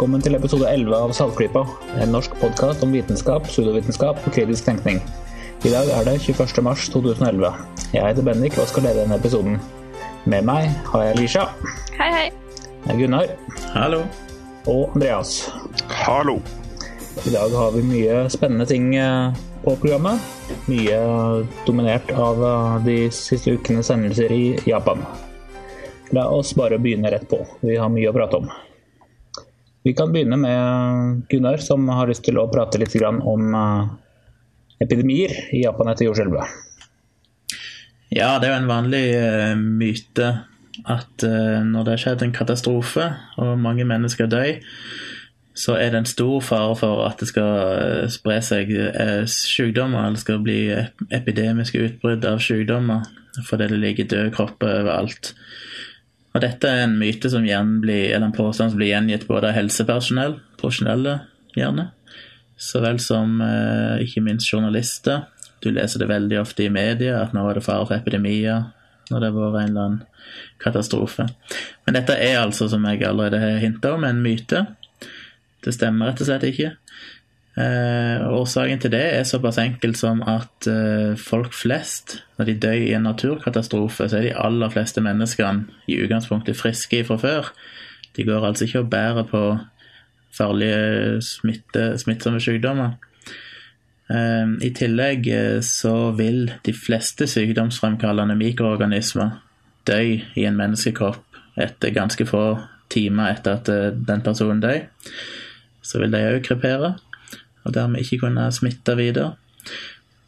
Velkommen til episode 11 av Saltklypa, en norsk podkast om vitenskap, pseudovitenskap og kritisk tenkning. I dag er det 21. mars 2011. Jeg heter Bendik og skal lede denne episoden. Med meg har jeg Lisha. Hei, hei. Gunnar. Hallo. Og Andreas. Hallo. I dag har vi mye spennende ting eh, på programmet. Mye dominert av eh, de siste ukenes hendelser i Japan. La oss bare begynne rett på. Vi har mye å prate om. Vi kan begynne med Gunnar, som har lyst til å prate litt om eh, epidemier i Japan etter jordskjelvet. Ja, det er jo en vanlig uh, myte at uh, når det har skjedd en katastrofe og mange mennesker dør, så er det en stor fare for at det skal spre seg sykdommer, eller skal bli epidemiske utbrudd av sykdommer fordi det ligger døde kropper overalt. Og dette er en myte som blir, eller en påstand som blir gjengitt både av helsepersonell, profesjonelle gjerne, så vel som ikke minst journalister du leser det veldig ofte i media at nå var det fare for epidemier når det var en eller annen katastrofe. Men dette er altså, som jeg allerede har hinta om, en myte. Det stemmer rett og slett ikke. Eh, årsaken til det er såpass enkel som at eh, folk flest, når de dør i en naturkatastrofe, så er de aller fleste menneskene i utgangspunktet friske fra før. De går altså ikke og bærer på farlige smitte, smittsomme sykdommer. Eh, I tillegg eh, så vil de fleste sykdomsfremkallende mikroorganismer dø i en menneskekropp etter ganske få timer etter at eh, den personen dør. Så vil de òg krepere, og dermed ikke kunne smitte videre.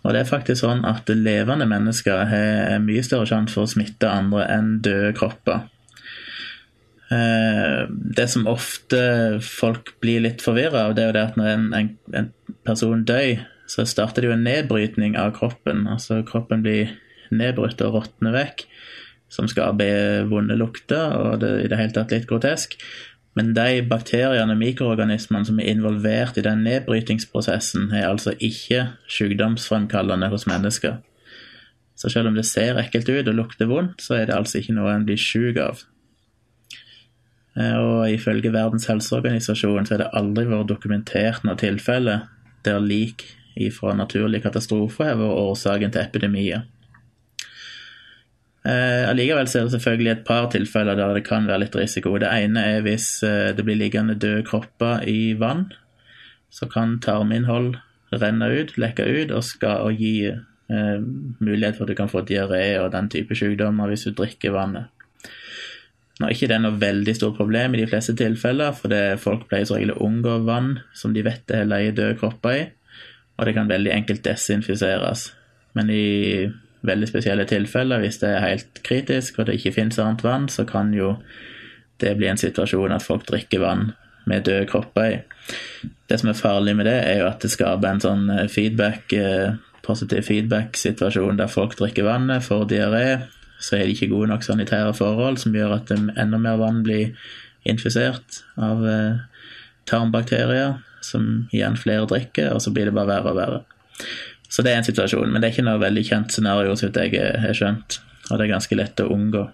Og det er faktisk sånn at levende mennesker har mye større sjanse for å smitte andre enn døde kropper. Ehm, det som ofte folk blir litt forvirra av, det er jo det at når en, en, en person dør, så starter det jo en nedbrytning av kroppen. Altså kroppen blir nedbrutt og råtner vekk, som skaper vonde lukter, og det i det hele tatt litt grotesk. Men de bakteriene og mikroorganismene som er involvert i den nedbrytingsprosessen, er altså ikke sykdomsfremkallende hos mennesker. Så selv om det ser ekkelt ut og lukter vondt, så er det altså ikke noe en blir syk av. Eh, og ifølge Verdens helseorganisasjon så er det aldri vært dokumentert noe tilfelle der lik fra naturlige katastrofer har vært årsaken til epidemier. Eh, allikevel er det selvfølgelig et par tilfeller der det kan være litt risiko. Det ene er hvis eh, det blir liggende døde kropper i vann. Så kan tarminnhold renne ut, lekke ut, og, skal, og gi eh, mulighet for at du kan få diaré og den type sykdommer hvis du drikker vannet. Nå er ikke det noe veldig stort problem i de fleste tilfeller, for folk pleier som regel å unngå vann som de vet det er leie døde kropper i og det kan veldig enkelt desinfiseres. Men i veldig spesielle tilfeller, hvis det er helt kritisk og det ikke finnes annet vann, så kan jo det bli en situasjon at folk drikker vann med døde kropper i. Det som er farlig med det, er jo at det skaper en sånn eh, feedback, eh, positiv feedback-situasjon der folk drikker vannet, får diaré, så er det ikke gode nok sanitære forhold som gjør at enda mer vann blir infisert av eh, tarmbakterier som igjen flere drikker, og så blir det bare verre og verre. Så det er en situasjon, men det er ikke noe veldig kjent scenario, så jeg har skjønt, og det er ganske lett å unngå.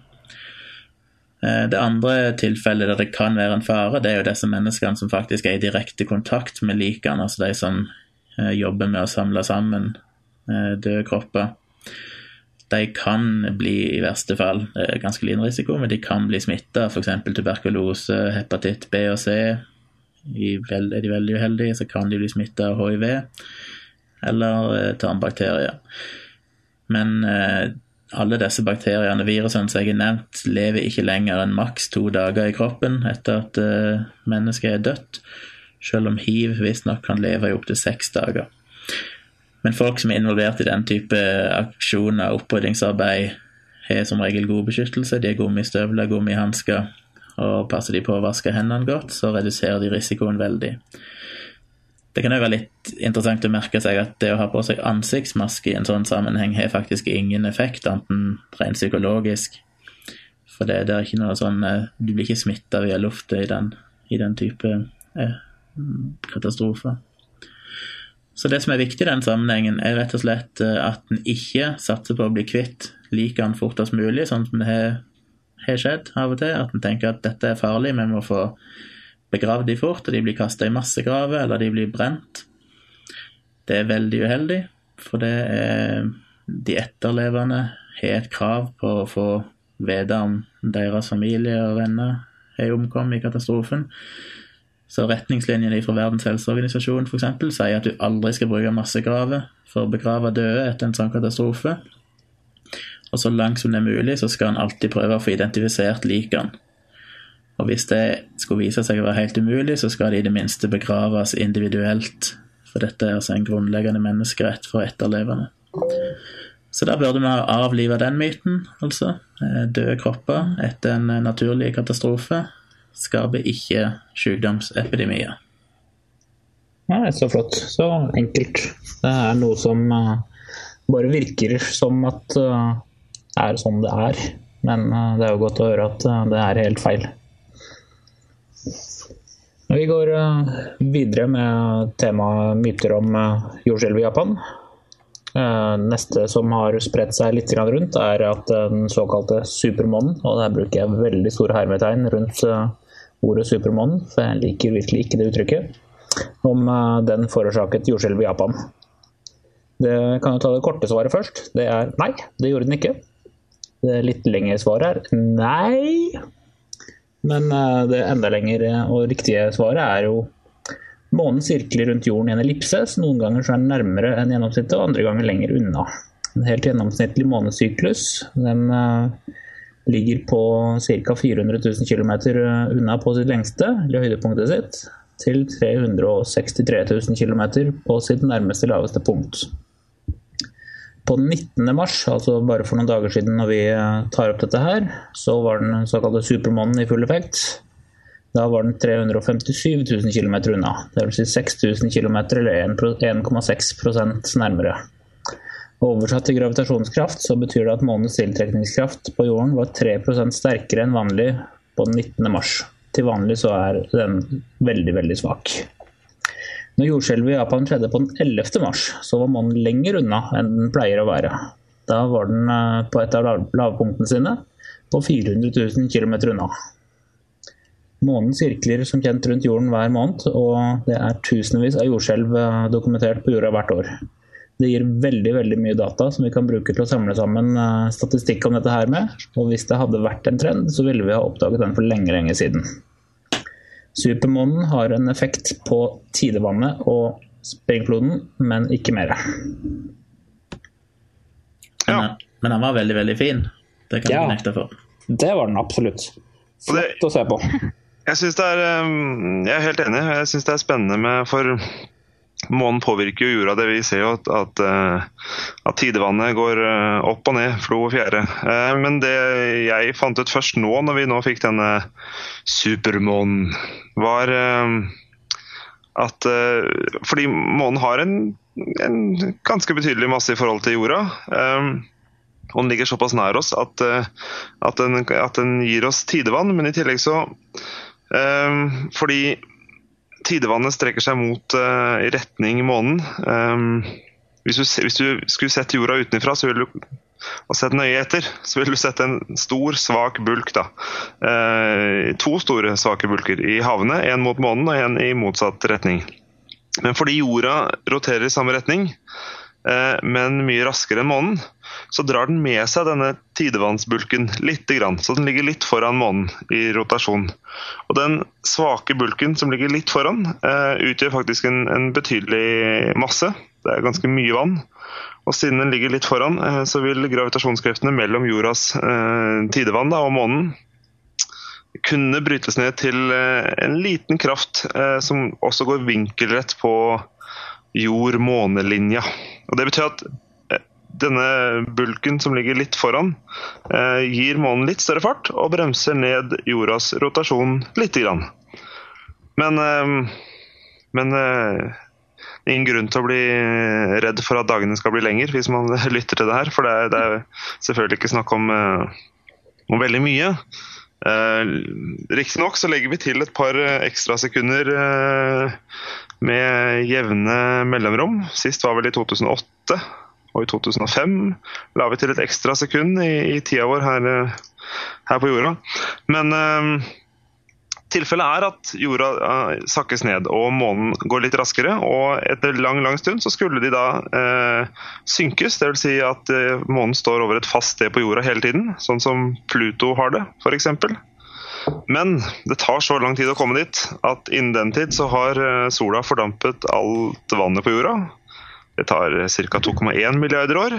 Eh, det andre tilfellet der det kan være en fare, det er jo disse menneskene som faktisk er i direkte kontakt med likene, altså de som eh, jobber med å samle sammen eh, døde kropper. De kan bli, i verste fall, ganske liten risiko, men de kan bli smitta f.eks. tuberkulose, hepatitt B og C, er de veldig uheldige, så kan de bli smitta av hiv eller eh, tarmbakterier. Men eh, alle disse bakteriene, virusene som jeg har nevnt, lever ikke lenger enn maks to dager i kroppen etter at eh, mennesket er dødt, selv om hiv visstnok kan leve i opptil seks dager. Men folk som er involvert i den type aksjoner, oppryddingsarbeid, har som regel god beskyttelse. De har gummistøvler, gummihansker og passer de på å vaske hendene godt, så reduserer de risikoen veldig. Det kan jo være litt interessant å merke seg at det å ha på seg ansiktsmaske i en sånn sammenheng har faktisk ingen effekt, enten rent psykologisk. For det, det, er ikke noe sånn eh, Du blir ikke smitta via lufta i, i, den type eh, katastrofer. Så det som er viktig i den sammenhengen, er rett og slett eh, at en ikke satser på å bli kvitt likene fortest mulig, sånn som det har skjedd av og til. At en tenker at dette er farlig, vi må få begravd de fort, og de blir kasta i massegraver, eller de blir brent. Det er veldig uheldig, for det er de etterlevende har et krav på å få vite om deres familie og venner er omkommet i katastrofen. Så retningslinjene fra Verdens helseorganisasjon eksempel, sier at du aldri skal bruke massegraver for å begrave døde etter en sånn katastrofe. Og så langt som det er mulig, så skal en alltid prøve å få identifisert likene. Og hvis det skulle vise seg å være helt umulig, så skal de i det minste begraves individuelt. For dette er altså en grunnleggende menneskerett for etterlevende. Så da burde vi ha avliva den myten, altså. Eh, døde kropper etter en naturlig katastrofe skaper ikke sykdomsepidemier. Nei, så flott. Så enkelt. Det er noe som uh, bare virker som at det er sånn det er. Men det er jo godt å høre at det er helt feil. Vi går videre med temaet myter om jordskjelv i Japan. Neste som har spredt seg litt rundt, er at den såkalte supermånen, og der bruker jeg veldig store hermetegn rundt ordet supermånen, for jeg liker virkelig ikke det uttrykket, om eh, den forårsaket jordskjelv i Japan. Det kan jo ta det korte svaret først. Det er nei, det gjorde den ikke. Det litt lengre svaret er nei. Men eh, det enda lengre og riktige svaret er jo Månen sirkler rundt jorden i en ellipse, så noen ganger så er den nærmere enn gjennomsnittet, og andre ganger lenger unna. En helt gjennomsnittlig månesyklus den uh, ligger på ca. 400 000 km unna på sitt lengste, eller høydepunktet sitt, til 363 000 km på sitt nærmeste laveste punkt. På 19. mars, altså bare for noen dager siden når vi eh, tar opp dette her, så var den såkalte supermånen i full effekt. Da var den 357 000 km unna, dvs. Si 6000 km eller 1,6 nærmere. Oversatt til gravitasjonskraft så betyr det at månens tiltrekningskraft på jorden var 3% sterkere enn vanlig på den 19. mars. Til vanlig så er den veldig, veldig svak. Når jordskjelvet i Japan skjedde på den 11. mars, så var månen lenger unna enn den pleier å være. Da var den eh, på et av lavpunktene sine, på 400 000 km unna. Månen sirkler som kjent rundt jorden hver måned, og det er tusenvis av jordskjelv eh, dokumentert på jorda hvert år. Det gir veldig veldig mye data som vi kan bruke til å samle sammen eh, statistikk om dette her med. Og hvis det hadde vært en trend, så ville vi ha oppdaget den for lenge, lenge siden. Supermånen har en effekt på tidevannet og springfloden, men ikke mer. Ja. Men den var veldig, veldig fin. Det kan ja, du nekte for. Det var den absolutt. Flott å se på. Jeg, synes det er, eh, jeg er helt enig. Jeg syns det er spennende med For Månen påvirker jo jorda. det Vi ser jo at, at, eh, at, tidevannet går eh, opp og ned, flo og fjære. Eh, men det jeg fant ut først nå, når vi nå fikk denne supermånen, var at Fordi månen har en, en, ganske betydelig masse i forhold til jorda. Og den ligger såpass nær oss at, at, den, den gir oss tidevann. Men i tillegg så Fordi tidevannet strekker seg mot uh, retning månen. Um, hvis, du, hvis, du, skulle sett jorda utenfra og sett nøye etter, så ville du sett en stor, svak bulk. da. Uh, to store, svake bulker i havene. En mot månen og en i motsatt retning. Men fordi jorda roterer i samme retning, men mye raskere enn månen, så drar den med seg denne tidevannsbulken litt, så den ligger litt foran månen i rotasjon. Og Den svake bulken som ligger litt foran, eh, utgjør faktisk en, en, betydelig masse. Det er ganske mye vann. Og Siden den ligger litt foran, eh, så vil gravitasjonskreftene mellom jordas eh, tidevann da, og månen kunne brytes ned til en liten kraft som også går vinkelrett på jord-måne-linja. Og Det betyr at denne bulken som ligger litt foran, eh, gir månen litt større fart og bremser ned jordas rotasjon lite grann. Men, eh, men eh, ingen grunn til å bli redd for at dagene skal bli lengre hvis man lytter til det her. For det er, det er selvfølgelig ikke snakk om, om veldig mye. Eh, Riktignok så legger vi til et par ekstrasekunder eh, med jevne mellomrom. Sist var vel i 2008. Og i 2005 la vi til et ekstra sekund i, i tida vår her, her, på jorda. Men, tilfellet er at jorda eh, sakkes ned og månen går litt raskere. Og etter lang lang stund så skulle de da eh, synkes. Dvs. Si at uh, månen står over et fast sted på jorda hele tiden, sånn som Pluto har det f.eks. Men det tar så lang tid å komme dit at innen den tid så har sola fordampet alt vannet på jorda. Det tar ca. 2,1 milliarder år.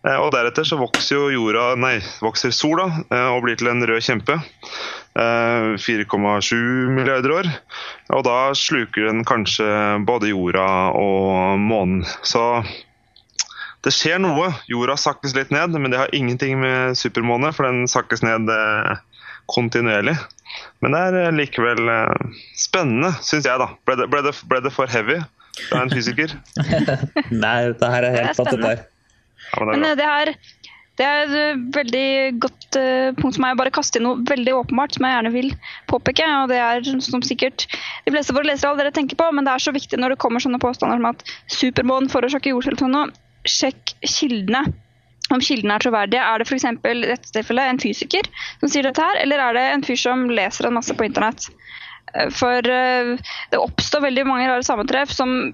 Og deretter så vokser jo jorda, nei, vokser sola og blir til en rød kjempe. 4,7 eh, milliarder år. Og da sluker den kanskje både jorda og månen. Så det skjer noe. Jorda sakkes litt ned, men det har ingenting med supermåne, for den sakkes ned eh, kontinuerlig. Men det er eh, likevel spennende, syns jeg, da. Ble det, ble, det, ble det, for heavy fra en fysiker? Nei, det her er helt det er der. Ja, men det, er, det er et veldig godt uh, punkt som jeg bare kaster inn noe veldig åpenbart som jeg gjerne vil påpeke. og Det er som sikkert de fleste våre lesere allerede tenker på, men det er så viktig når det kommer sånne påstander som at supermånen forårsaker jordskjelv. Sjekk kildene. Om kildene er troverdige. Er det f.eks. i en fysiker som sier dette her, eller er det en fyr som leser en masse på internett? Eh, for uh, det oppstår veldig mange rare sammentreff som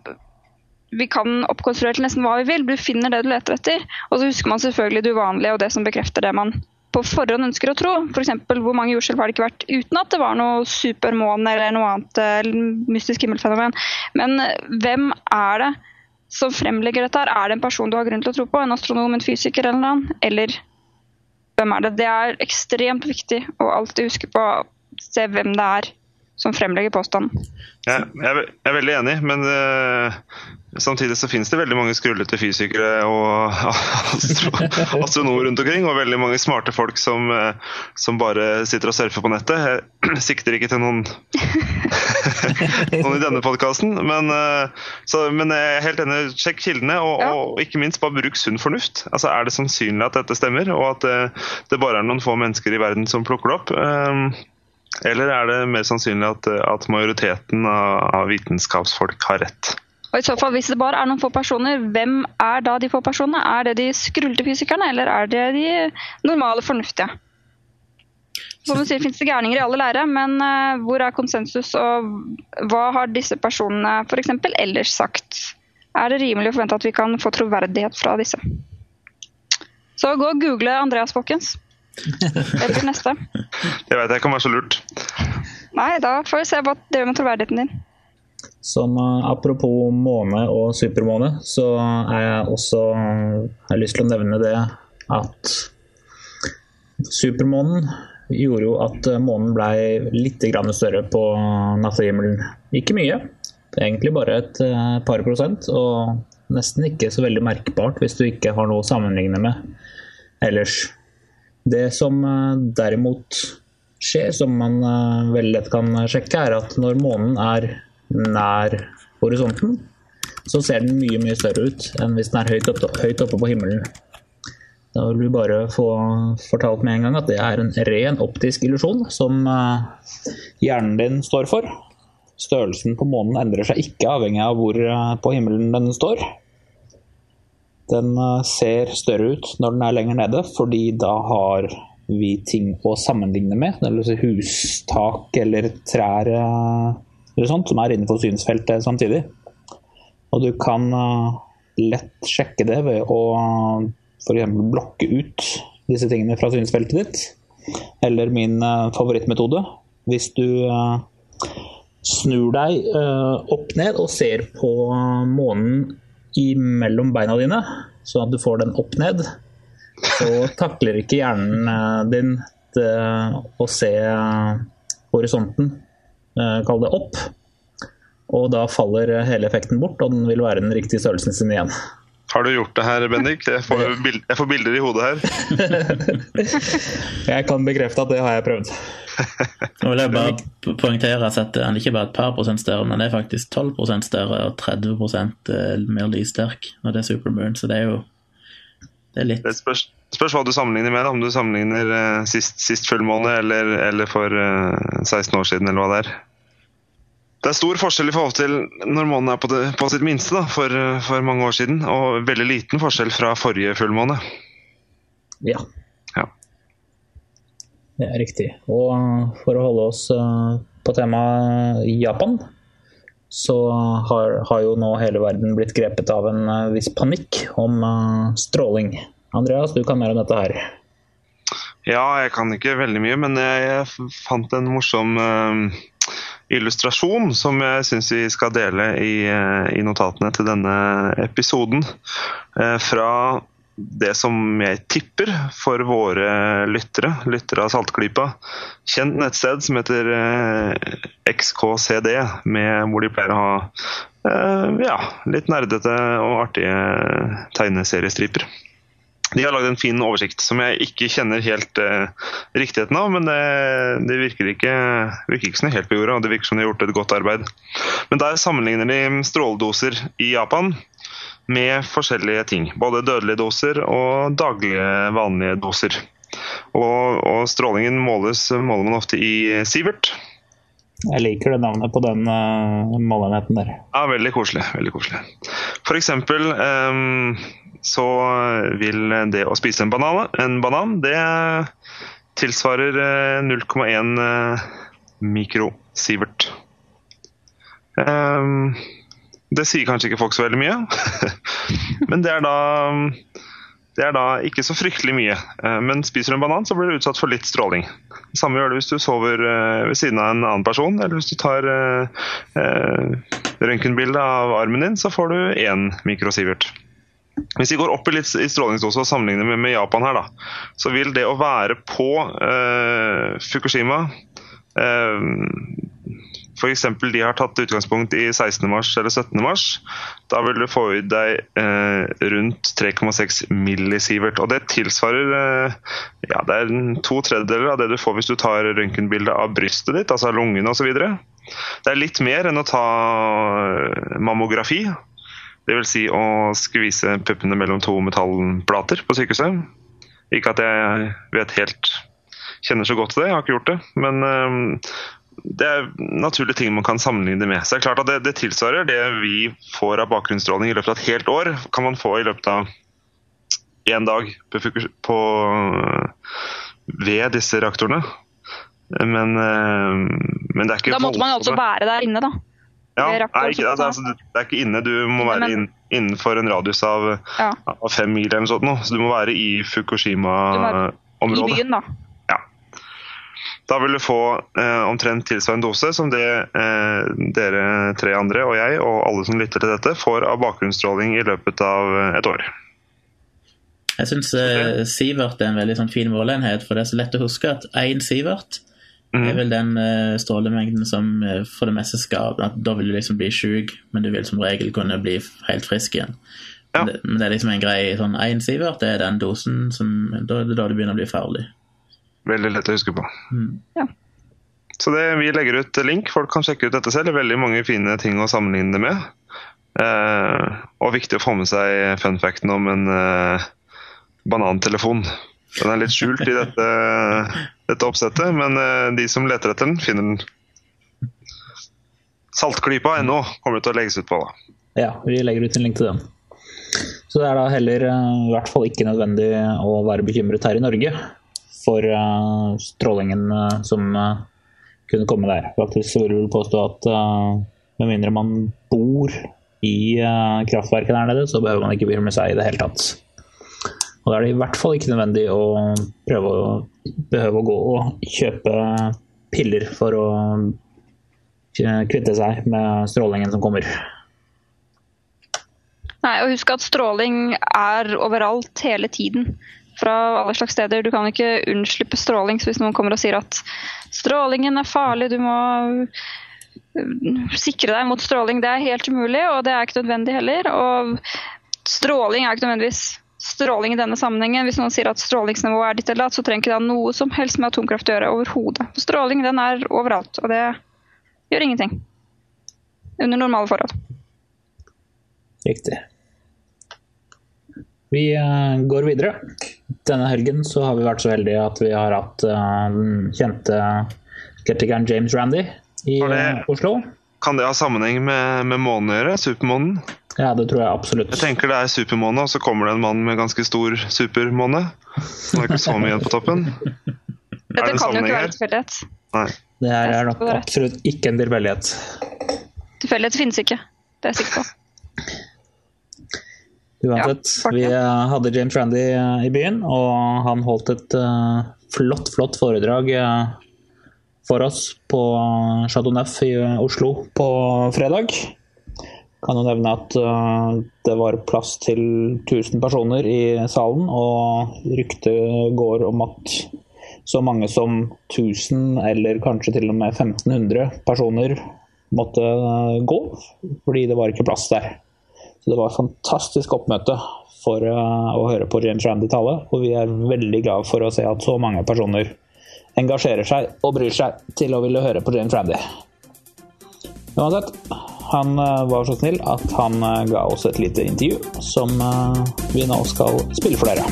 vi kan oppkonstruere til nesten hva vi vil. Du finner det du leter etter. Og så husker man selvfølgelig det uvanlige og det som bekrefter det man på forhånd ønsker å tro. F.eks. hvor mange jordskjelv har det ikke vært uten at det var noe supermåne eller noe annet eller mystisk himmelfenomen. Men eh, hvem er det som fremlegger dette? her? Er det en person du har grunn til å tro på? En astronom, en fysiker eller noe annet? Eller hvem er det? Det er ekstremt viktig å alltid huske på å se hvem det er som fremlegger påstanden. Ja, jeg er veldig enig, men uh, samtidig så finnes det veldig mange skrullete fysikere og astro astronomer rundt omkring, og veldig mange smarte folk som, uh, som, bare sitter og surfer på nettet. Jeg sikter ikke til noen, noen i denne podkasten, men, uh, men, jeg er helt enig. Sjekk kildene, og, og, ikke minst bare bruk sunn fornuft. Altså, Er det sannsynlig at dette stemmer, og at det bare er noen få mennesker i verden som plukker det opp? Eller er det mer sannsynlig at, at majoriteten av, av, vitenskapsfolk har rett? Og i så fall, Hvis det bare er noen få personer, hvem er da de få personene? Er det de skrullete fysikerne, eller er det de normale, fornuftige? Som du sier, finnes det gærninger i alle lærere, men uh, hvor er konsensus, og hva har disse personene f.eks. ellers sagt? Er det rimelig å forvente at vi kan få troverdighet fra disse? Så gå og google Andreas, folkens. Det blir neste. Jeg vet jeg kan være så lurt. Nei, da får vi se hva det gjør med troverdigheten din. Som uh, Apropos måne og supermåne, så er jeg også Jeg har lyst til å nevne det at supermånen gjorde jo at uh, månen ble litt større på nattehimmelen. Ikke mye, egentlig bare et par prosent. Og nesten ikke så veldig merkbart hvis du ikke har noe å sammenligne med ellers. Det som eh, derimot skjer, som man eh, veldig lett kan sjekke, er at når månen er nær horisonten, så ser den mye mye større ut enn hvis den er høyt oppe, høyt oppe på himmelen. Da vil vi bare få fortalt med en gang at det er en ren optisk illusjon som eh, hjernen din står for. Størrelsen på månen endrer seg ikke avhengig av hvor på himmelen den står. Den eh, ser større ut når den er lenger nede, fordi da har vi ting å sammenligne med. Eller si hustak eller trær eh, sånt, som er innenfor synsfeltet samtidig. Og du kan eh, lett sjekke det ved å f.eks. blokke ut disse tingene fra synsfeltet ditt. Eller min favorittmetode. Hvis du snur deg opp ned og ser på månen mellom beina dine, sånn at du får den opp ned, så takler ikke hjernen eh, din å se eh, horisonten, eh, kall det opp. Og da faller hele effekten bort, og den vil være den riktige størrelsen sin igjen. Har du gjort det her, Bendik? Jeg får, jeg får bilder i hodet her. jeg kan bekrefte at det har jeg prøvd. Nå vil jeg bare poengtere at den er ikke bare et par prosent større, men det er faktisk 12% større og 30 eh, mer lyssterk når det er supermoon. Så det er jo det er litt Det spørs, spørs hva du sammenligner med. Om du sammenligner uh, sist, sist fullmåne eller, eller for uh, eh, 16 år siden, eller hva det er. Det er stor forskjell i forhold til når månen er på, det, på sitt minste da, for, for, mange år siden, og veldig liten forskjell fra forrige fullmåne. Ja. ja. Det er riktig. Og for å holde oss eh, på temaet Japan, så har, har, jo nå hele verden blitt grepet av en uh, viss panikk om uh, stråling. Andreas, du kan mer om dette her. Ja, jeg kan ikke veldig mye, men jeg, jeg fant en morsom uh, illustrasjon som jeg syns vi skal dele i, i, notatene til denne episoden. fra det som jeg tipper for våre lyttere, lyttere av Saltklypa, kjent nettsted som heter eh, XKCD, med, hvor de pleier å ha eh, ja, litt nerdete og artige tegneseriestriper. De har lagd en fin oversikt som jeg ikke kjenner helt eh, riktigheten av, men det, det virker, ikke, virker, ikke, som helt på jorda, og det virker som de har gjort et godt arbeid. Men der sammenligner de stråledoser i Japan med forskjellige ting. Både dødelige doser og daglige, vanlige doser. Og, og strålingen måles, måler man ofte i Sivert. Jeg liker det navnet på den uh, målenheten der. Ja, Veldig koselig. veldig koselig. For eksempel um, så vil det å spise en banan, en banan det tilsvarer 0,1 mikrosivert. mikrosievert. Um, det sier kanskje ikke folk så veldig mye, men det er, da, det er da ikke så fryktelig mye. Eh, men spiser du en banan, så blir du utsatt for litt stråling. Det samme gjør det hvis du sover eh, ved siden av en annen person, eller hvis du tar eh, eh røntgenbilde av armen din, så får du én mikrosivert. Hvis vi går opp i litt i strålingsdose og sammenligner med, med, Japan her, da, så vil det å være på eh, Fukushima eh, F.eks. de har tatt utgangspunkt i 16. mars eller 17. mars. Da vil du få i deg eh, rundt 3,6 millisievert. Og det tilsvarer eh, ja, det er to tredjedeler av det du får hvis du tar røntgenbilde av brystet ditt, altså lungene osv. Det er litt mer enn å ta eh, mammografi. Dvs. Si å skvise puppene mellom to metallplater på sykehuset. Ikke at jeg vet helt kjenner så godt til det, jeg har ikke gjort det. Men øh, det er naturlige ting man kan sammenligne med. Så det er klart at det, det tilsvarer det vi får av bakgrunnsstråling i løpet av et helt år, kan man få i løpet av én dag på, på, ved disse reaktorene. Men, eh, men, det er ikke Da måtte man altså være der inne, da? Ja, nei, ikke, altså, det er ikke inne. Du må være inn, innenfor en radius av, ja. av, fem mil eller noe sånt. Så du må være i Fukushima-området. I byen, da. Da vil du få eh, omtrent tilsvarende dose som det eh, dere tre andre og jeg og alle som lytter til dette, får av bakgrunnsstråling i løpet av eh, et år. Jeg syns eh, Sivert er en veldig sånn, fin målenhet, for det er så lett å huske at én Sivert mm. er vel den uh, strålemengden som uh, for det meste skal at Da vil du liksom bli sjuk, men du vil som regel kunne bli helt frisk igjen. Ja. Men, det, men, det, er liksom en greie sånn én Sivert, det er den dosen som Da, er det da det begynner å bli farlig. Veldig lett å huske på. Mm. Ja. Så det, vi legger ut link, folk kan sjekke ut dette selv. Det er veldig mange fine ting å sammenligne det med. Uh, og viktig å få med seg fun facten om en banantelefon. Den er litt skjult i dette, dette oppsettet, men eh, de som leter etter den, finner den. Saltklypa.no kommer det til å legges ut på. da. Ja, vi legger ut en link til den. Så det er da heller eh, i hvert fall ikke nødvendig å være bekymret her i Norge for uh, strålingen som kunne komme der. Faktisk vil jeg påstå at med mindre man bor i kraftverket der nede, så behøver man ikke bekymre seg i det hele tatt. Og da er det i hvert fall ikke nødvendig å prøve å behøve å gå og kjøpe piller for å kvitte seg med strålingen som kommer. Nei, og husk at stråling er overalt hele tiden fra alle slags steder. Du kan ikke unnslippe stråling. Så hvis noen kommer og sier at strålingen er farlig, du må øh, sikre deg mot stråling, det er helt umulig, og det er ikke nødvendig heller. Og stråling er ikke nødvendigvis stråling i denne sammenhengen. Hvis noen sier at strålingsnivået er ditt eller datt, så trenger ikke det ha noe som helst med atomkraft å gjøre overhodet. Stråling den er overalt, og det gjør ingenting. Under normale forhold. Riktig. Vi uh, går videre. Denne helgen så har vi vært så heldige at vi har hatt uh, den kjente skeptikeren James Randy i det, Oslo. Kan det ha sammenheng med, med månen å gjøre? Supermånen? Ja, det tror jeg absolutt. Jeg tenker det er supermåne, og så kommer det en mann med ganske stor supermåne. Som er ikke så mye igjen på toppen. Dette kan jo ikke være tilfeldighet. Nei. Det her er nok det. absolutt ikke en tilfeldighet. Tilfeldighet finnes ikke. Det er jeg sikker på. Uansett, Ja, vi eh, hadde James Randy eh, i byen, og han holdt et uh, flott, flott foredrag uh, for oss på Chateau Neuf i Oslo på fredag. Kan jo nevne at eh, det var plass til 1000 personer i salen, og ryktet går om at så mange som 1000, eller kanskje til og med 1500 personer måtte eh, gå, fordi det var ikke plass der. Så det var et fantastisk oppmøte for eh, å høre på James Randy tale, og vi er veldig glad for å se at så mange personer engasjerer seg og bryr seg til å ville høre på James Randy. Uansett, han eh, var så snill at han eh, ga oss et lite intervju som eh, vi nå skal spille for dere.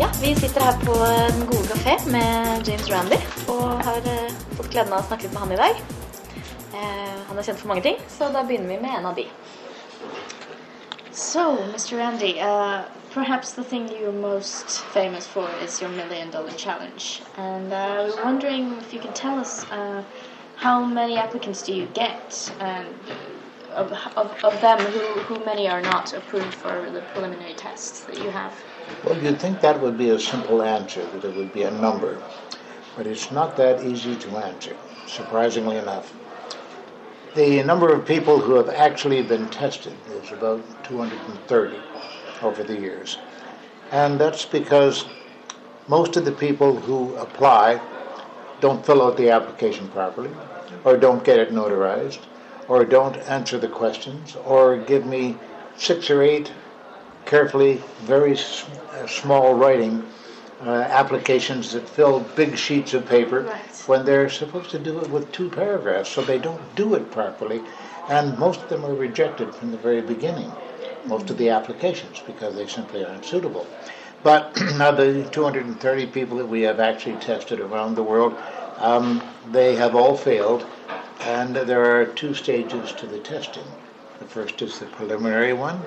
Ja, vi sitter her på Den gode kafé med James Randy og har fått gleden av å snakke litt med han i dag. Eh, han er kjent for mange ting, så da begynner vi med en av de. So, Mr. Randy, uh, perhaps the thing you're most famous for is your million dollar challenge. And uh, we're wondering if you can tell us uh, how many applicants do you get? And of, of, of them, who, who many are not approved for the preliminary tests that you have? Well, you'd think that would be a simple answer, that it would be a number. But it's not that easy to answer, surprisingly enough. The number of people who have actually been tested is about 230 over the years. And that's because most of the people who apply don't fill out the application properly, or don't get it notarized, or don't answer the questions, or give me six or eight carefully, very s- uh, small writing uh, applications that fill big sheets of paper Right. when they're supposed to do it with two paragraphs, so they don't do it properly. And most of them are rejected from the very beginning, most of the applications, because they simply aren't suitable. But now the 230 people that we have actually tested around the world, um, they have all failed, and there are two stages to the testing. The first is the preliminary one.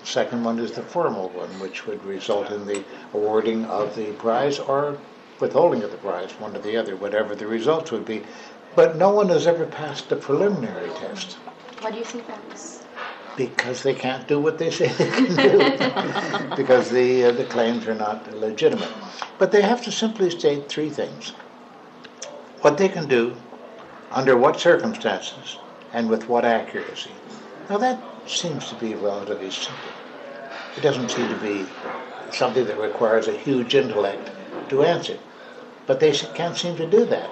The second one is the formal one, which would result in the awarding of the prize or withholding of the prize, one or the other, whatever the results would be. But no one has ever passed the preliminary test Why do you think that is? Because they can't do what they say they can do, because the uh, the claims are not legitimate. But they have to simply state three things: what they can do, under what circumstances, and with what accuracy. Now that seems to be relatively simple. It doesn't seem to be something that requires a huge intellect to answer. But they can't seem to do that.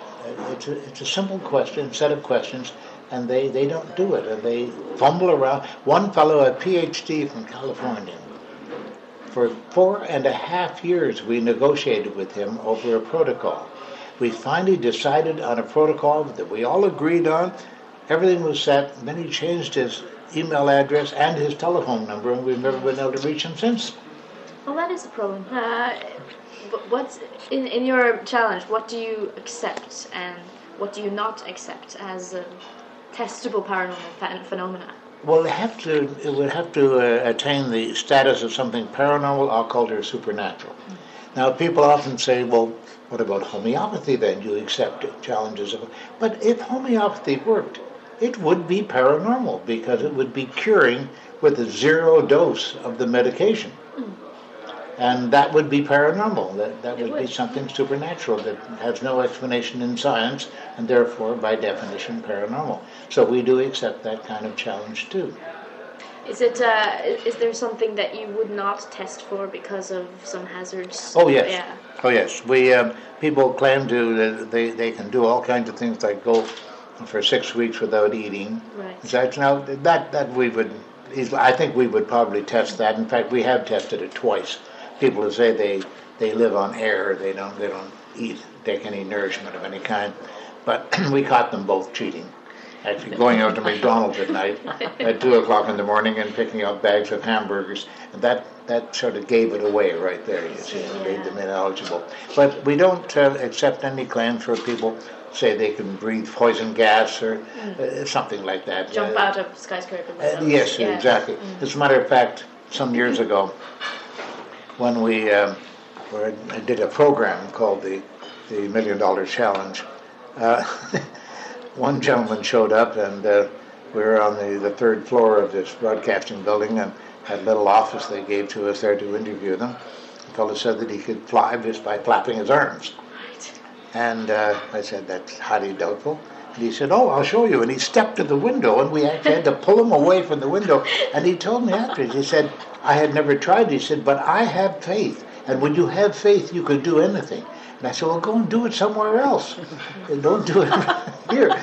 It's a, it's a simple question, set of questions, and they, they don't do it. And they fumble around. One fellow, a PhD from California, for four and a half years we negotiated with him over a protocol. We finally decided on a protocol that we all agreed on. Everything was set. Then he changed his email address and his telephone number, and we've never been able to reach him since. Well, that is a problem. Uh, what's in, in your challenge? What do you accept and what do you not accept as uh, testable paranormal phen- phenomena? Well, it have to it would have to uh, attain the status of something paranormal, occult, or supernatural. Now, people often say, "Well, what about homeopathy? Then you accept challenges of?" But if homeopathy worked, it would be paranormal because it would be curing with a zero dose of the medication, and that would be paranormal. That that would, be something supernatural that has no explanation in science, and therefore, by definition, paranormal. So we do accept that kind of challenge too. Is it? Uh, is there something that you would not test for because of some hazards? Oh yes, Yeah. oh yes. We um, people claim to that they they can do all kinds of things like go for six weeks without eating. Right. Such now that that we would, I think we would probably test that. In fact, we have tested it twice. People who say they they live on air, they don't they don't eat take any nourishment of any kind, but we caught them both cheating. Actually, going out to McDonald's at night at two o'clock in the morning and picking up bags of hamburgers, and that that sort of gave it away right there. You see, and made them ineligible. But we don't uh, accept any claims where people say they can breathe poison gas or uh, something like that. Jump Uh, out of skyscraper uh, yes, Yeah. exactly. As a matter of fact, some years ago, when we where I, I did a program called the the Million Dollar Challenge. Uh, one gentleman showed up, and uh, we were on the, the third floor of this broadcasting building, and had a little office they gave to us there to interview them. The fellow said that he could fly just by flapping his arms. And uh, I said, that's highly doubtful. And he said, oh, I'll show you. And he stepped to the window, and we actually had to pull him away from the window. And he told me afterwards, he said, I had never tried. He said, but I have faith. And when you have faith, you can do anything. And I said, well, go and do it somewhere else. And don't do it here.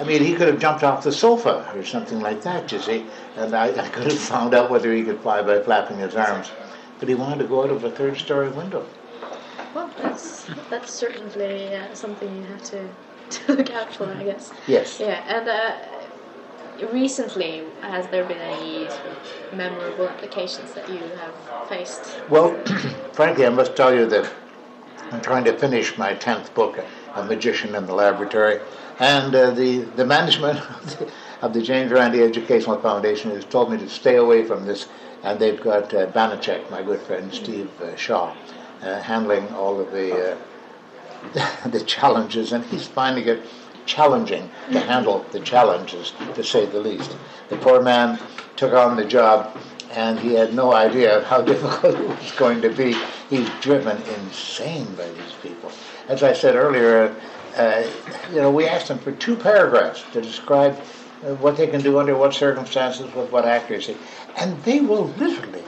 I mean, he could have jumped off the sofa or something like that, you see. And I, I could have found out whether he could fly by flapping his arms. But he wanted to go out of a third story window. Well, that's that's certainly uh, something you have to, to look out for, I guess. Yes. Yeah, and uh, recently, has there been any memorable applications that you have faced? Well, frankly, I must tell you that I'm trying to finish my 10th book, A Magician in the Laboratory. And uh, the, the management of the, of the James Randi Educational Foundation has told me to stay away from this. And they've got uh, Banachek, my good friend Steve uh, Shaw, uh, handling all of the, uh, the challenges. And he's finding it challenging to handle the challenges, to say the least. The poor man took on the job and he had no idea of how difficult it was going to be. He's driven insane by these people. As I said earlier, uh, you know, we asked them for two paragraphs to describe uh, what they can do under what circumstances with what accuracy, and they will literally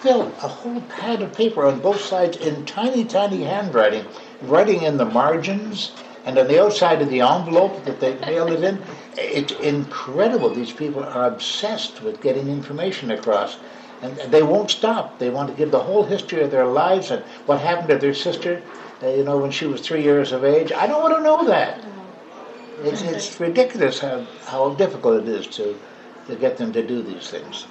fill a whole pad of paper on both sides in tiny, tiny handwriting, writing in the margins and on the outside of the envelope that they mail it in. It's incredible. These people are obsessed with getting information across. And they won't stop. They want to give the whole history of their lives and what happened to their sister, uh, you know, when she was three years of age. I don't want to know that. It's, it's ridiculous how, how difficult it is to, to get them to do these things.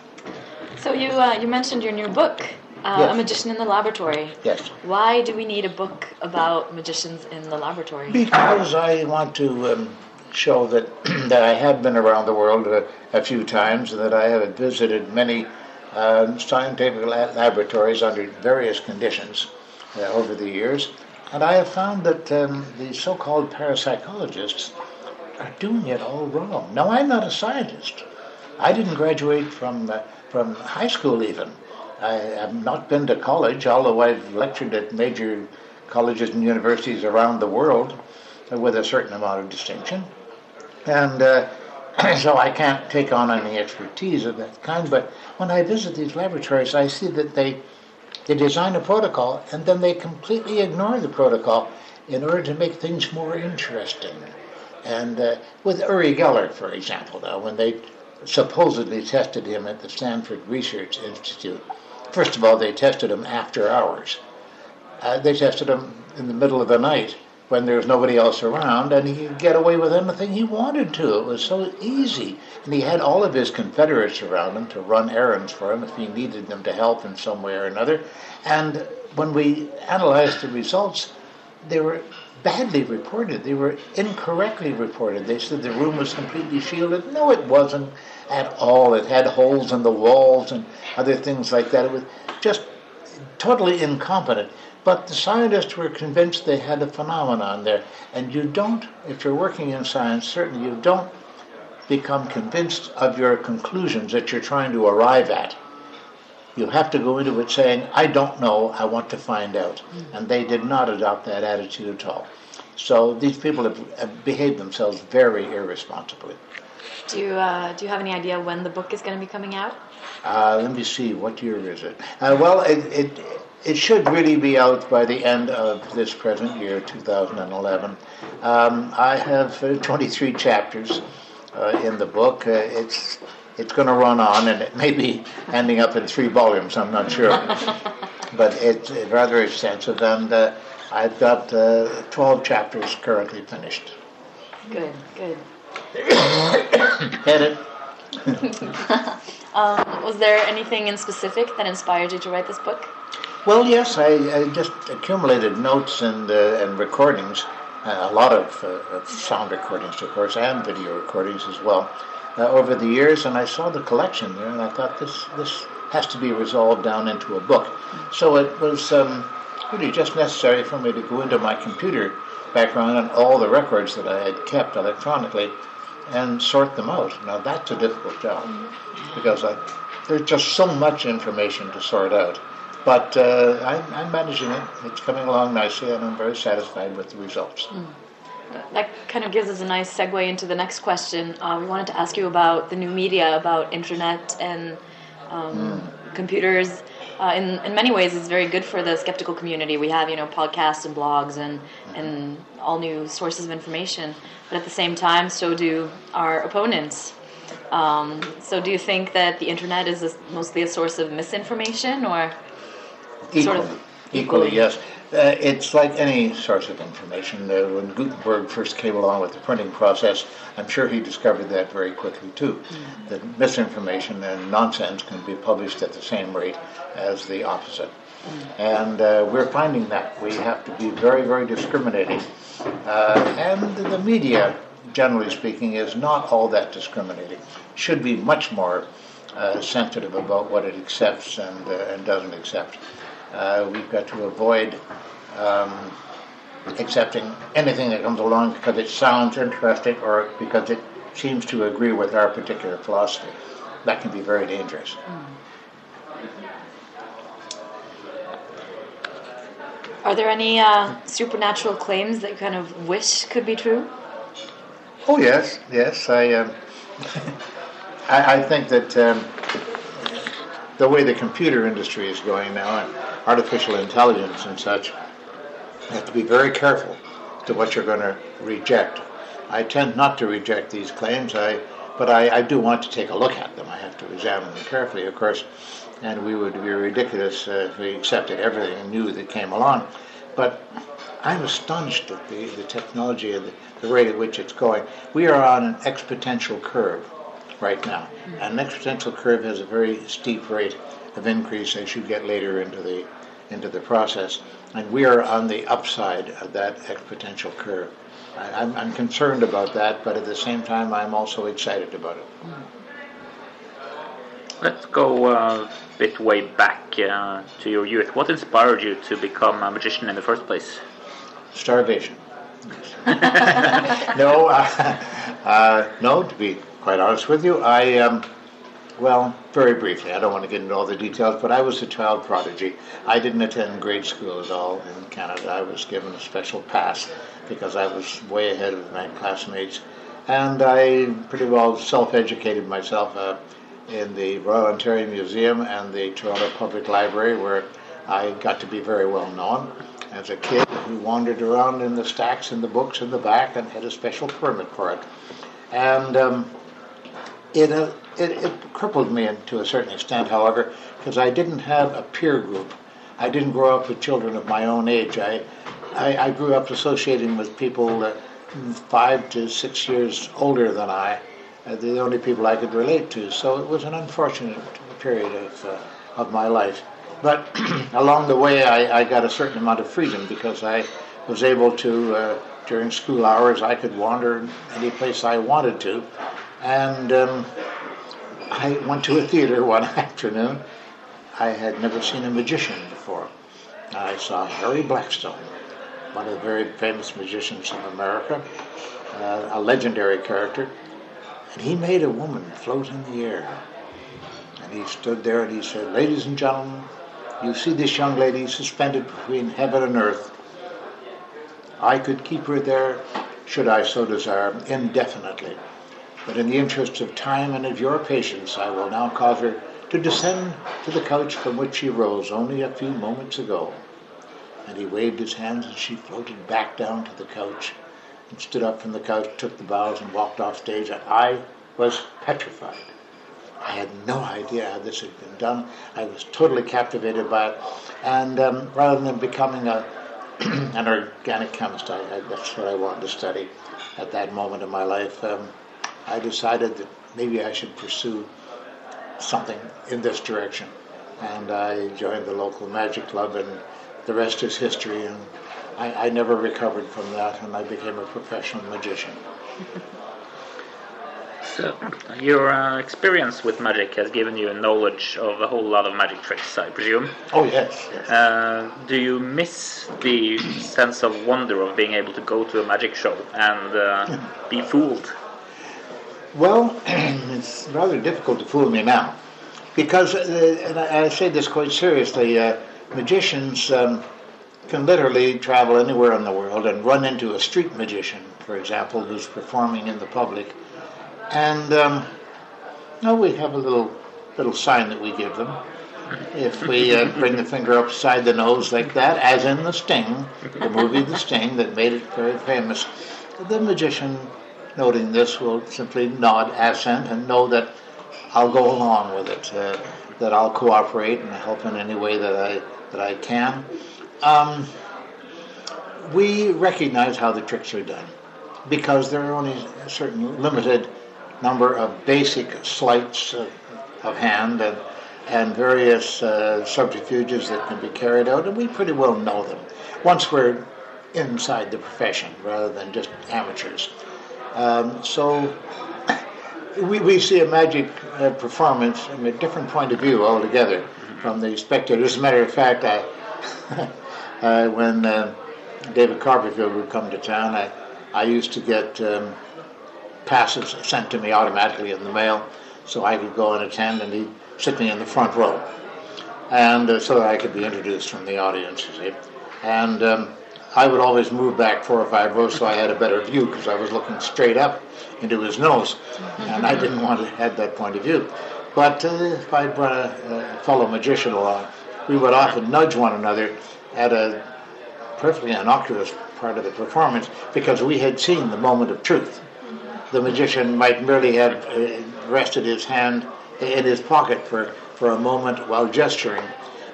So you uh, you mentioned your new book, uh, Yes. A Magician in the Laboratory. Yes. Why do we need a book about magicians in the laboratory? Because I want to um, show that that I have been around the world a, a few times, and that I have visited many uh, scientific la- laboratories under various conditions uh, over the years, and I have found that um, the so-called parapsychologists are doing it all wrong. Now, I'm not a scientist. I didn't graduate from uh, from high school even. I have not been to college, although I've lectured at major colleges and universities around the world with a certain amount of distinction. And uh, so I can't take on any expertise of that kind. But when I visit these laboratories, I see that they they design a protocol and then they completely ignore the protocol in order to make things more interesting. And uh, with Uri Geller, for example, now when they supposedly tested him at the Stanford Research Institute, first of all, they tested him after hours. Uh, they tested him in the middle of the night when there was nobody else around, and he could get away with anything he wanted to. It was so easy. And he had all of his Confederates around him to run errands for him if he needed them to help in some way or another. And when we analyzed the results, they were badly reported. They were incorrectly reported. They said the room was completely shielded. No, it wasn't at all. It had holes in the walls and other things like that. It was just totally incompetent. But the scientists were convinced they had a phenomenon there. And you don't, if you're working in science, certainly you don't become convinced of your conclusions that you're trying to arrive at. You have to go into it saying, I don't know, I want to find out. And they did not adopt that attitude at all. So these people have, have behaved themselves very irresponsibly. Do you uh, do you have any idea when the book is going to be coming out? Uh, let me see, what year is it? Uh, well, it, it, it should really be out by the end of this present year, 2011. Um, I have uh, 23 chapters uh, in the book. Uh, it's it's going to run on, and it may be ending up in three volumes. I'm not sure, but it's rather extensive, and uh, I've got uh, 12 chapters currently finished. Good, good. Edit. Um, was there anything in specific that inspired you to write this book? Well, yes, I, I just accumulated notes and uh, and recordings, uh, a lot of, uh, of sound recordings, of course, and video recordings as well, uh, over the years. And I saw the collection there, and I thought this this has to be resolved down into a book. So it was um, really just necessary for me to go into my computer background and all the records that I had kept electronically and sort them out. Now that's a difficult job because I, there's just so much information to sort out. But uh, I'm, I'm managing it. It's coming along nicely, and I'm very satisfied with the results. That kind of gives us a nice segue into the next question. Uh, we wanted to ask you about the new media, about internet and um, computers. Uh, in, in many ways, it's very good for the skeptical community. We have, you know, podcasts and blogs and, and all new sources of information. But at the same time, so do our opponents. Um, so do you think that the internet is a, mostly a source of misinformation or Equally, sort of equally, equally. yes. Uh, it's like any source of information. Uh, when Gutenberg first came along with the printing process, I'm sure he discovered that very quickly too. That misinformation and nonsense can be published at the same rate as the opposite. And uh, we're finding that we have to be very, very discriminating. Uh, and the media, generally speaking, is not all that discriminating. Should be much more uh, sensitive about what it accepts and, uh, and doesn't accept. Uh, we've got to avoid um, accepting anything that comes along because it sounds interesting or because it seems to agree with our particular philosophy. That can be very dangerous. Are there any uh, supernatural claims that you kind of wish could be true? Oh yes, yes. I um, I, I think that um, the way the computer industry is going now and artificial intelligence and such, you have to be very careful to what you're going to reject. I tend not to reject these claims, I, but I, I do want to take a look at them. I have to examine them carefully, of course, and we would be ridiculous uh, if we accepted everything new that came along. But I'm astonished at the, the technology and the, the rate at which it's going. We are on an exponential curve right now. And an exponential curve has a very steep rate of increase as you get later into the into the process. And we are on the upside of that exponential curve. I, I'm, I'm concerned about that, but at the same time, I'm also excited about it. Let's go uh, a bit way back uh, to your youth. What inspired you to become a magician in the first place? Starvation. no, uh, uh, no. To be quite honest with you, I um, well, very briefly. I don't want to get into all the details, but I was a child prodigy. I didn't attend grade school at all in Canada. I was given a special pass because I was way ahead of my classmates, and I pretty well self-educated myself uh, in the Royal Ontario Museum and the Toronto Public Library, where I got to be very well known as a kid who wandered around in the stacks and the books in the back and had a special permit for it. And um, it, uh, it, it crippled me to a certain extent, however, because I didn't have a peer group. I didn't grow up with children of my own age. I, I, I grew up associating with people uh, five to six years older than I. Uh, the only people I could relate to. So it was an unfortunate period of, uh, of my life. But along the way, I, I got a certain amount of freedom because I was able to, uh, during school hours, I could wander any place I wanted to. And um, I went to a theater one afternoon. I had never seen a magician before. I saw Harry Blackstone, one of the very famous magicians of America, uh, a legendary character. And he made a woman float in the air. And he stood there and he said, Ladies and gentlemen, you see this young lady suspended between heaven and earth. I could keep her there, should I so desire, indefinitely. But in the interest of time and of your patience, I will now cause her to descend to the couch from which she rose only a few moments ago. And he waved his hands and she floated back down to the couch and stood up from the couch, took the bows, and walked off stage. And I was petrified. I had no idea how this had been done. I was totally captivated by it. And um, rather than becoming a, an organic chemist, I, I, that's what I wanted to study at that moment in my life. Um, I decided that maybe I should pursue something in this direction. And I joined the local magic club, and the rest is history. And I, I never recovered from that, and I became a professional magician. so, your uh, experience with magic has given you a knowledge of a whole lot of magic tricks, I presume. Oh yes, yes. Uh, do you miss the sense of wonder of being able to go to a magic show and uh, be fooled? Well, it's rather difficult to fool me now, because, uh, and I, I say this quite seriously, uh, magicians um, can literally travel anywhere in the world and run into a street magician, for example, who's performing in the public, and um, we have a little little sign that we give them. If we uh, bring the finger up beside the nose like that, as in The Sting, the movie The Sting that made it very famous, the magician, noting this, will simply nod assent and know that I'll go along with it, uh, that I'll cooperate and help in any way that I that I can. Um, we recognize how the tricks are done because there are only a certain limited number of basic sleights of, of hand and, and various uh, subterfuges that can be carried out, and we pretty well know them once we're inside the profession rather than just amateurs. Um, so we, we see a magic uh, performance from a different point of view altogether from the spectator. As a matter of fact, I, uh, when uh, David Copperfield would come to town, I, I used to get um, passes sent to me automatically in the mail so I could go and attend, and he'd sit me in the front row. And uh, so that I could be introduced from the audience, you see. And um, I would always move back four or five rows so I had a better view because I was looking straight up into his nose, and I didn't want to have that point of view. But uh, if I brought a, a fellow magician along, we would often nudge one another at a perfectly innocuous part of the performance because we had seen the moment of truth. The magician might merely have uh, rested his hand in his pocket for, for a moment while gesturing,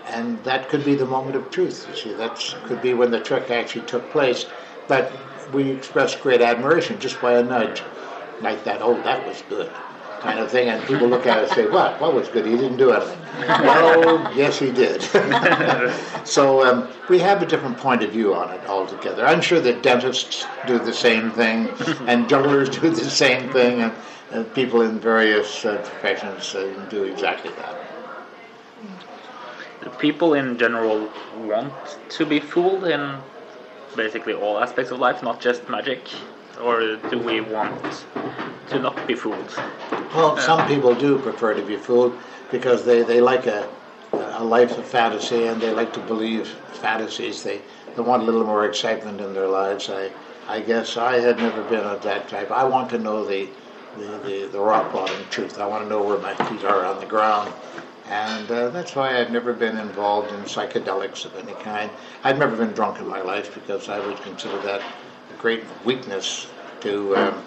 and that could be the moment of truth. You see, that could be when the trick actually took place. But we expressed great admiration just by a nudge, like that. Oh, that was good, kind of thing. And people look at it and say, "What? What was good? He didn't do anything." well, yes, he did. so um, we have a different point of view on it altogether. I'm sure that dentists do the same thing, and jugglers do the same thing, and uh, people in various uh, professions uh, do exactly that. Do people in general want to be fooled in basically all aspects of life, not just magic? Or do we want to not be fooled? Well, some people do prefer to be fooled because they, they like a, a life of fantasy and they like to believe fantasies. They, they want a little more excitement in their lives. I, I guess I had never been of that type. I want to know the, the, the, the rock bottom truth. I want to know where my feet are on the ground. And uh, that's why I've never been involved in psychedelics of any kind. I've never been drunk in my life because I would consider that a great weakness to um,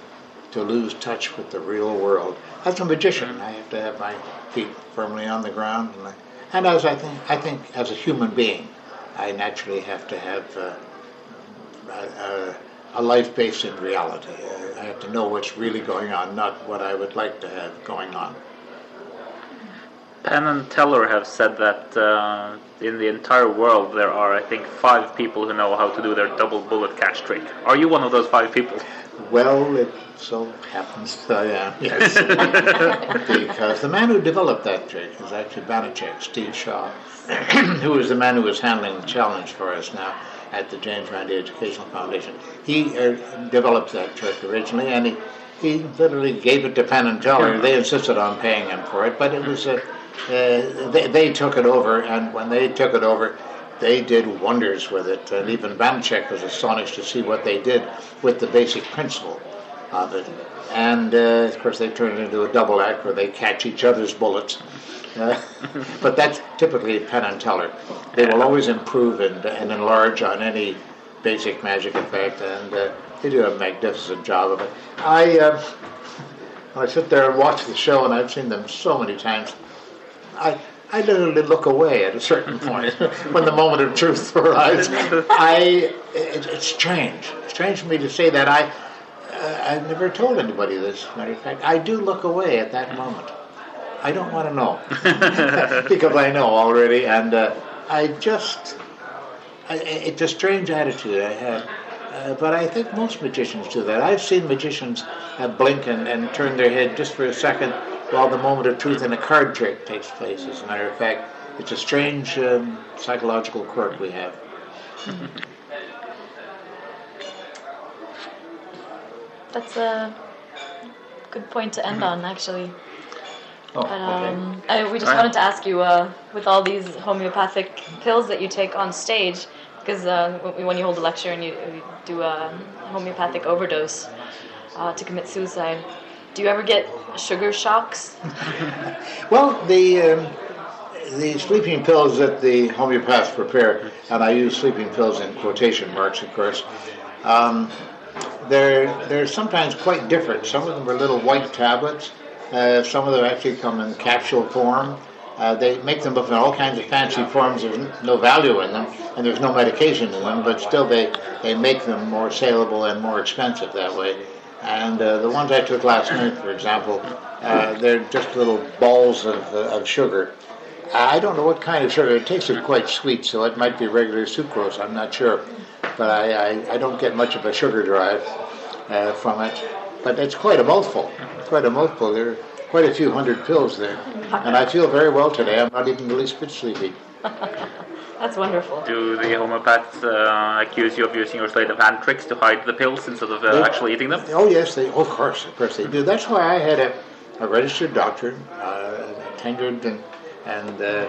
to lose touch with the real world. As a magician, I have to have my feet firmly on the ground, and, I, and as I think, I think as a human being, I naturally have to have uh, a, a life based in reality. I have to know what's really going on, not what I would like to have going on. Penn and Teller have said that uh, in the entire world there are, I think, five people who know how to do their double bullet catch trick. Are you one of those five people? Well, it so happens that I am, yes. because the man who developed that trick is actually Banachek, Steve Shaw, who is the man who is handling the challenge for us now at the James Randi Educational Foundation. He uh, developed that trick originally, and he, he literally gave it to Penn and Teller. They insisted on paying him for it, but it was a uh, they, they took it over, and when they took it over, they did wonders with it. And even Banachek was astonished to see what they did with the basic principle of it. And uh, of course, they turned it into a double act where they catch each other's bullets. Uh, but that's typically Penn and Teller. They will always improve and, and enlarge on any basic magic effect, and uh, they do a magnificent job of it. I uh, I sit there and watch the show, and I've seen them so many times. I, I literally look away at a certain point when the moment of truth arrives. I, it, it's strange. It's strange for me to say that. I, uh, I've never told anybody this. Matter of fact, I do look away at that moment. I don't want to know because I know already, and uh, I just, I, it's a strange attitude I have. Uh, but I think most magicians do that. I've seen magicians uh, blink and, and turn their head just for a second while the moment of truth in a card trick takes place. As a matter of fact, it's a strange um, psychological quirk we have. That's a good point to end on, actually. Oh, But, um, I, we just wanted to ask you, uh, with all these homeopathic pills that you take on stage, because uh, when you hold a lecture and you, you do a homeopathic overdose uh, to commit suicide, do you ever get sugar shocks? Well, the um, the sleeping pills that the homeopaths prepare, and I use sleeping pills in quotation marks, of course. Um, they're they're sometimes quite different. Some of them are little white tablets. Uh, some of them actually come in capsule form. Uh, they make them up in all kinds of fancy forms. There's no value in them, and there's no medication in them, but still they, they make them more saleable and more expensive that way. And uh, the ones I took last night, for example, uh, they're just little balls of, uh, of sugar. I don't know what kind of sugar. It tasted quite sweet, so it might be regular sucrose. I'm not sure, but I, I, I don't get much of a sugar drive uh, from it. But it's quite a mouthful. Quite a mouthful. There are quite a few hundred pills there, and I feel very well today. I'm not even the least bit sleepy. That's wonderful. Do the homeopaths uh, accuse you of using your sleight of hand tricks to hide the pills instead of uh, They- actually eating them? Oh yes, they of course, of course they do. That's why I had a, a registered doctor, uh, a tenured and and uh,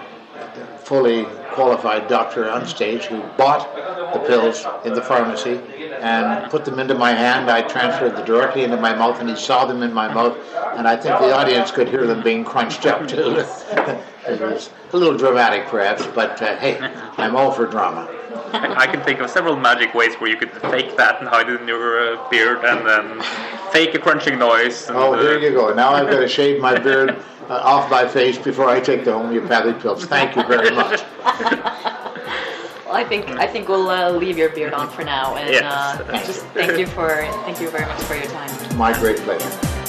fully qualified doctor on stage who bought the pills in the pharmacy and put them into my hand. I transferred them directly into my mouth, and he saw them in my mouth, and I think the audience could hear them being crunched up too. it was a little dramatic, perhaps, but uh, hey, I'm all for drama. I can think of several magic ways where you could fake that and hide it in your uh, beard and then fake a crunching noise. And, Oh, uh, here you go. Now I've got to shave my beard uh, off my face before I take the homeopathic pills. Thank you very much. Well, I think I think we'll uh, leave your beard on for now, and Yes. uh, just thank you for thank you very much for your time. My great pleasure.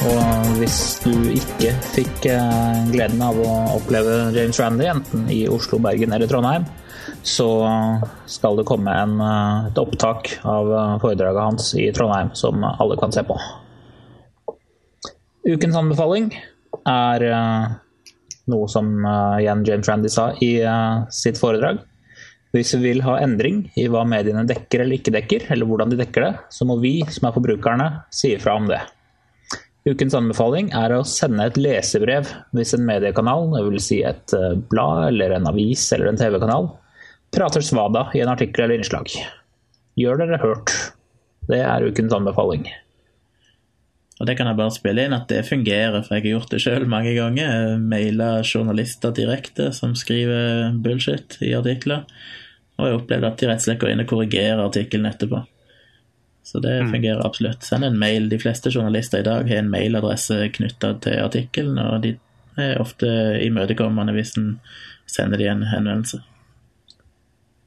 Og hvis du ikke fikk eh, gleden av å oppleve James Randy, enten i Oslo, Bergen eller Trondheim, så skal det komme en, eh, et opptak av eh, foredraget hans i Trondheim som alle kan se på. Ukens anbefaling er noe som igjen James Randy sa i sitt foredrag. Hvis vi vil ha endring i hva mediene dekker eller ikke dekker, eller hvordan de dekker det, så må vi som er forbrukerne si ifra om det. Ukens anbefaling er å sende et lesebrev hvis en mediekanal, vil si et eh, blad eller en avis eller en TV-kanal, prater svada i en artikkel eller innslag. Gjør dere hørt. Det er ukens anbefaling. Og det kan jeg bare spille inn at det fungerer, for jeg har gjort det sjøl mange ganger. Maila journalister direkte som skriver bullshit i artikler. Og jeg har opplevd at de rett og slett går inn og korrigerer artikkelen etterpå. Så det fungerer absolutt. Send en mail. De fleste journalister i dag har en mailadresse knytta til artikkelen, og de er ofte imøtekommende hvis en sender de en henvendelse.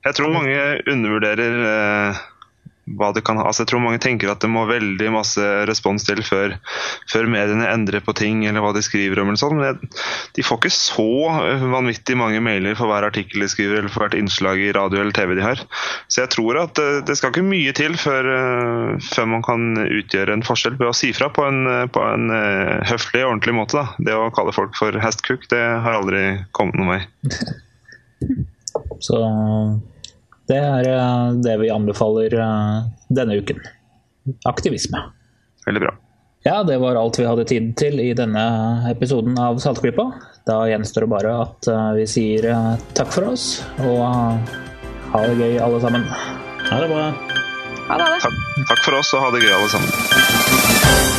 Jeg tror mange undervurderer eh, hva det kan ha. Altså, jeg tror mange tenker at det må veldig masse respons til før, før mediene endrer på ting eller hva de skriver om. eller sånn. Men jeg, de får ikke så vanvittig mange mailer for hver artikkel de skriver eller for hvert innslag i radio eller TV de har. Så jeg tror at eh, det skal ikke mye til før, eh, før man kan utgjøre en forskjell ved å si fra på en, på en eh, høflig og ordentlig måte. Da. Det å kalle folk for hestkuk, det har aldri kommet noen vei. Så det er eh, det vi anbefaler eh, denne uken. Aktivisme. Veldig bra. Ja, det var alt vi hadde tid til i denne episoden av Saltklypa. Da gjenstår det bare at eh, vi sier takk for oss, og ha det gøy alle sammen. Ha det bra. Ha det. ha det. Takk, takk for oss, og ha det gøy alle sammen.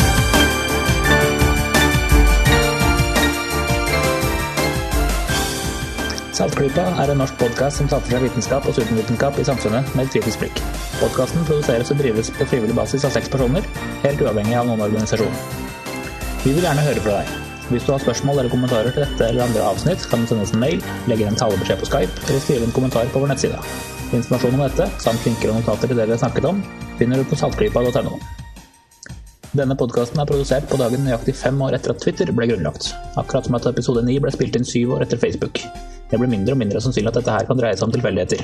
Saltklypa er en norsk podkast som satser fra vitenskap og supervitenskap i samfunnet med et kritisk blikk. Podkasten produseres og drives på frivillig basis av seks personer, helt uavhengig av noen organisasjon. Vi vil gjerne høre fra deg. Hvis du har spørsmål eller kommentarer til dette eller andre avsnitt, kan du sende oss en mail, legge en talebeskjed på Skype eller skrive en kommentar på vår nettside. Informasjon om dette, samt linker og notater til det vi har snakket om, finner du på saltklypa.no. Denne podkasten er produsert på dagen nøyaktig fem år etter at Twitter ble grunnlagt. Akkurat som at episode ni ble spilt inn syv år etter Facebook. Det blir mindre og mindre sannsynlig at dette her kan dreie seg om tilfeldigheter.